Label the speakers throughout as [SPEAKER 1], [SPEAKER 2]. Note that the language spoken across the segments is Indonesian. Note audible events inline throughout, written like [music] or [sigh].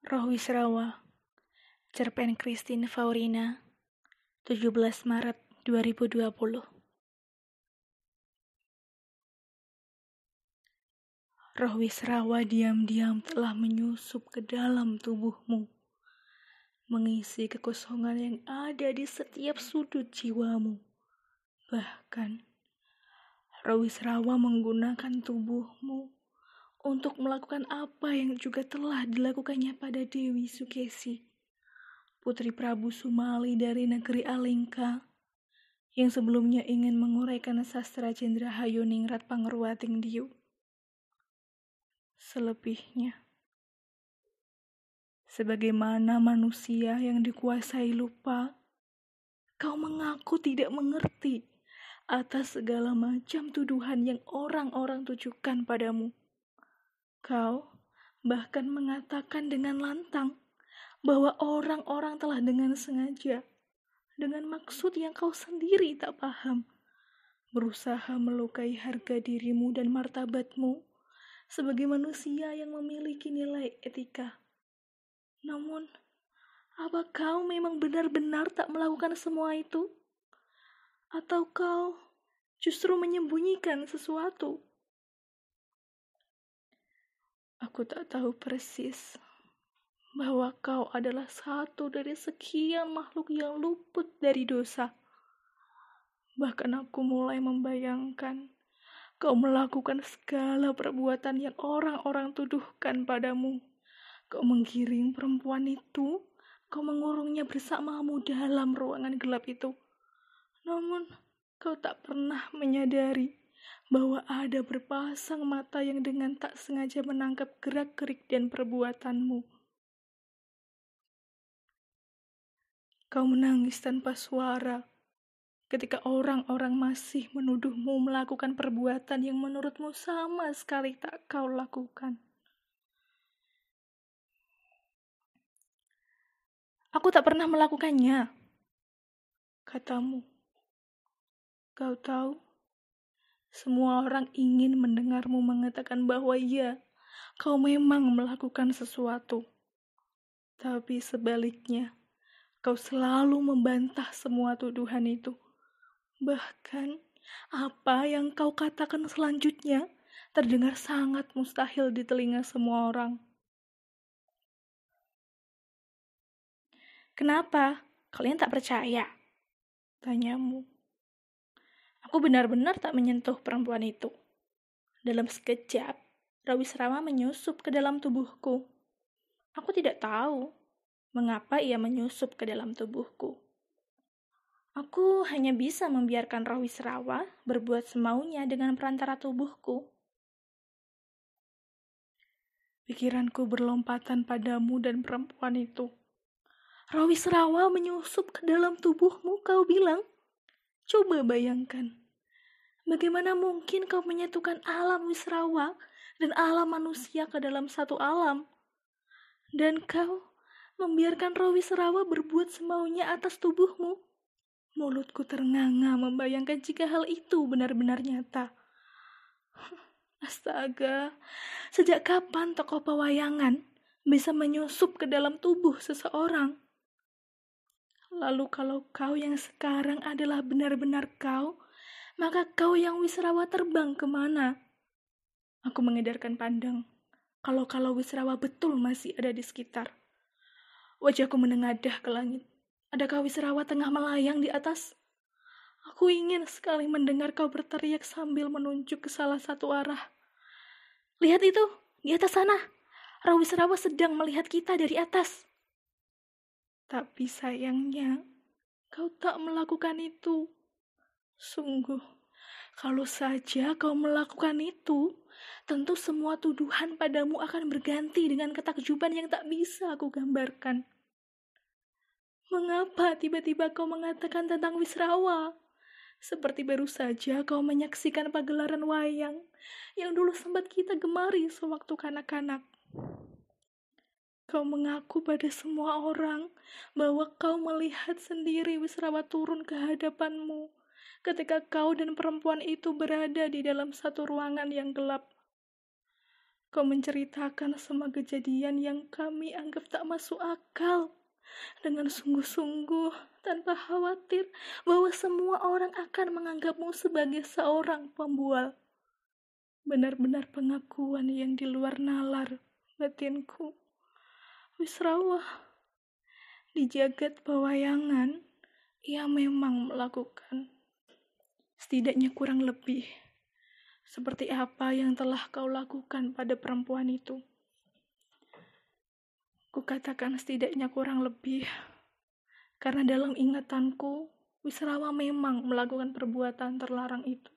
[SPEAKER 1] Roh Wisrawa Cerpen Christine Faurina 17 Maret 2020 Roh Wisrawa diam-diam telah menyusup ke dalam tubuhmu mengisi kekosongan yang ada di setiap sudut jiwamu. Bahkan Roh Wisrawa menggunakan tubuhmu untuk melakukan apa yang juga telah dilakukannya pada Dewi Sukesi, putri Prabu Sumali dari negeri Alingka, yang sebelumnya ingin menguraikan sastra Cendra Hayuningrat Pangerwating Diu. Selebihnya, sebagaimana manusia yang dikuasai lupa, kau mengaku tidak mengerti atas segala macam tuduhan yang orang-orang tujukan padamu Kau bahkan mengatakan dengan lantang bahwa orang-orang telah dengan sengaja, dengan maksud yang kau sendiri tak paham, berusaha melukai harga dirimu dan martabatmu sebagai manusia yang memiliki nilai etika. Namun, apa kau memang benar-benar tak melakukan semua itu? Atau kau justru menyembunyikan sesuatu? Aku tak tahu persis bahwa kau adalah satu dari sekian makhluk yang luput dari dosa. Bahkan aku mulai membayangkan kau melakukan segala perbuatan yang orang-orang tuduhkan padamu. Kau menggiring perempuan itu, kau mengurungnya bersamamu dalam ruangan gelap itu. Namun, kau tak pernah menyadari bahwa ada berpasang mata yang dengan tak sengaja menangkap gerak-gerik dan perbuatanmu. Kau menangis tanpa suara ketika orang-orang masih menuduhmu melakukan perbuatan yang menurutmu sama sekali tak kau lakukan. Aku tak pernah melakukannya, katamu. Kau tahu, semua orang ingin mendengarmu mengatakan bahwa ya, kau memang melakukan sesuatu. Tapi sebaliknya, kau selalu membantah semua tuduhan itu. Bahkan, apa yang kau katakan selanjutnya terdengar sangat mustahil di telinga semua orang. Kenapa? Kalian tak percaya? Tanyamu. Aku benar-benar tak menyentuh perempuan itu. Dalam sekejap, Rawi Serama menyusup ke dalam tubuhku. Aku tidak tahu mengapa ia menyusup ke dalam tubuhku. Aku hanya bisa membiarkan Rawi Serawa berbuat semaunya dengan perantara tubuhku. Pikiranku berlompatan padamu dan perempuan itu. Rawi Serawa menyusup ke dalam tubuhmu, kau bilang. Coba bayangkan. Bagaimana mungkin kau menyatukan alam Wisrawa dan alam manusia ke dalam satu alam? Dan kau membiarkan roh Wisrawa berbuat semaunya atas tubuhmu? Mulutku ternganga membayangkan jika hal itu benar-benar nyata. [laughs] Astaga, sejak kapan tokoh pewayangan bisa menyusup ke dalam tubuh seseorang? Lalu kalau kau yang sekarang adalah benar-benar kau, maka kau yang Wisrawa terbang ke mana? Aku mengedarkan pandang. Kalau-kalau Wisrawa betul masih ada di sekitar. Wajahku menengadah ke langit. Adakah Wisrawa tengah melayang di atas? Aku ingin sekali mendengar kau berteriak sambil menunjuk ke salah satu arah. Lihat itu, di atas sana. Rawisrawa sedang melihat kita dari atas. Tapi sayangnya, kau tak melakukan itu. Sungguh, kalau saja kau melakukan itu, tentu semua tuduhan padamu akan berganti dengan ketakjuban yang tak bisa aku gambarkan. Mengapa tiba-tiba kau mengatakan tentang Wisrawa? Seperti baru saja kau menyaksikan pagelaran wayang yang dulu sempat kita gemari sewaktu kanak-kanak. Kau mengaku pada semua orang bahwa kau melihat sendiri Wisrawa turun ke hadapanmu ketika kau dan perempuan itu berada di dalam satu ruangan yang gelap. Kau menceritakan semua kejadian yang kami anggap tak masuk akal dengan sungguh-sungguh tanpa khawatir bahwa semua orang akan menganggapmu sebagai seorang pembual. Benar-benar pengakuan yang di luar nalar batinku. Wisrawa, di jagat pewayangan, ia memang melakukan setidaknya kurang lebih seperti apa yang telah kau lakukan pada perempuan itu. Kukatakan setidaknya kurang lebih, karena dalam ingatanku, Wisrawa memang melakukan perbuatan terlarang itu.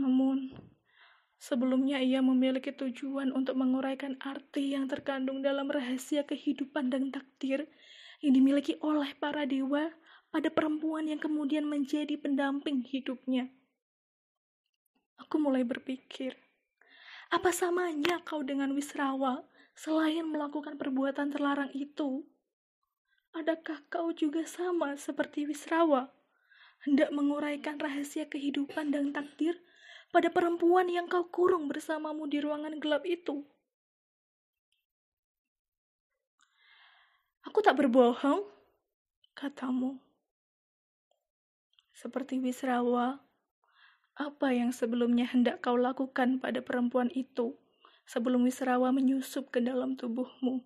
[SPEAKER 1] Namun, sebelumnya ia memiliki tujuan untuk menguraikan arti yang terkandung dalam rahasia kehidupan dan takdir yang dimiliki oleh para dewa pada perempuan yang kemudian menjadi pendamping hidupnya. Aku mulai berpikir, apa samanya kau dengan Wisrawa selain melakukan perbuatan terlarang itu? Adakah kau juga sama seperti Wisrawa, hendak menguraikan rahasia kehidupan dan takdir pada perempuan yang kau kurung bersamamu di ruangan gelap itu? Aku tak berbohong, katamu. Seperti Wisrawa, apa yang sebelumnya hendak kau lakukan pada perempuan itu sebelum Wisrawa menyusup ke dalam tubuhmu?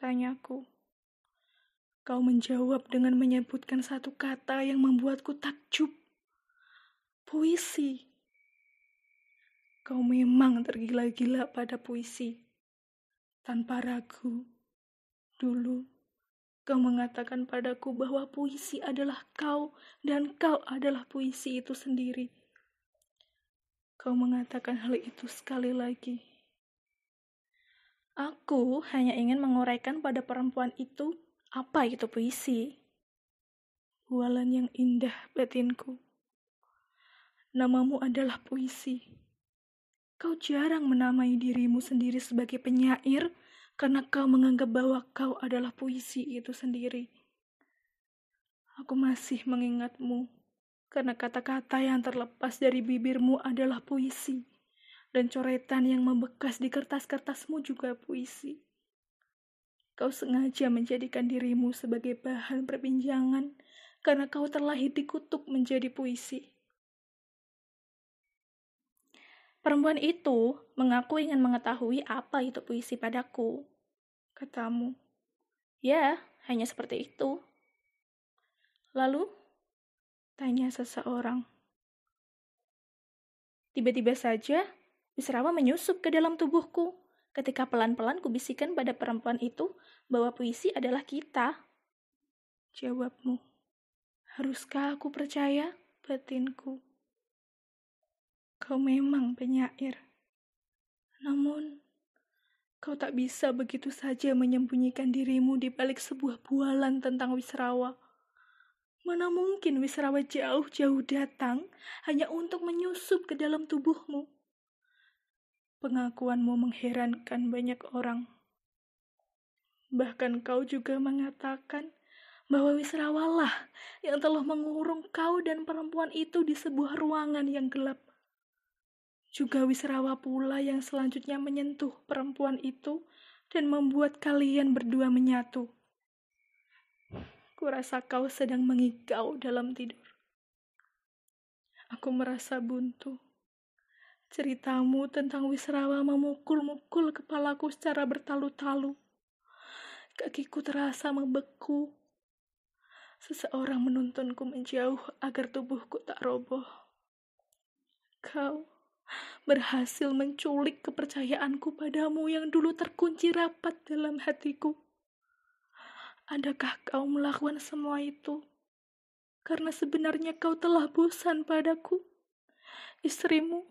[SPEAKER 1] Tanyaku. Kau menjawab dengan menyebutkan satu kata yang membuatku takjub. Puisi. Kau memang tergila-gila pada puisi. Tanpa ragu, dulu kau mengatakan padaku bahwa puisi adalah kau dan kau adalah puisi itu sendiri. Kau mengatakan hal itu sekali lagi. Aku hanya ingin menguraikan pada perempuan itu apa itu puisi. Bualan yang indah batinku. Namamu adalah puisi. Kau jarang menamai dirimu sendiri sebagai penyair karena kau menganggap bahwa kau adalah puisi itu sendiri. Aku masih mengingatmu karena kata-kata yang terlepas dari bibirmu adalah puisi, dan coretan yang membekas di kertas-kertasmu juga puisi. Kau sengaja menjadikan dirimu sebagai bahan perbincangan karena kau terlahir dikutuk menjadi puisi. Perempuan itu mengaku ingin mengetahui apa itu puisi padaku. Katamu, ya, hanya seperti itu. Lalu, Tanya seseorang. Tiba-tiba saja, Wisrawa menyusup ke dalam tubuhku ketika pelan-pelan kubisikan pada perempuan itu bahwa puisi adalah kita. Jawabmu, haruskah aku percaya batinku? Kau memang penyair. Namun, kau tak bisa begitu saja menyembunyikan dirimu di balik sebuah bualan tentang Wisrawa. Mana mungkin Wisrawa jauh-jauh datang hanya untuk menyusup ke dalam tubuhmu? Pengakuanmu mengherankan banyak orang. Bahkan kau juga mengatakan bahwa Wisrawalah yang telah mengurung kau dan perempuan itu di sebuah ruangan yang gelap. Juga Wisrawa pula yang selanjutnya menyentuh perempuan itu dan membuat kalian berdua menyatu. Kurasa kau sedang mengigau dalam tidur. Aku merasa buntu. Ceritamu tentang Wisrawa memukul-mukul kepalaku secara bertalu-talu. Kakiku terasa membeku. Seseorang menuntunku menjauh agar tubuhku tak roboh. Kau berhasil menculik kepercayaanku padamu yang dulu terkunci rapat dalam hatiku. Adakah kau melakukan semua itu? Karena sebenarnya kau telah bosan padaku, istrimu,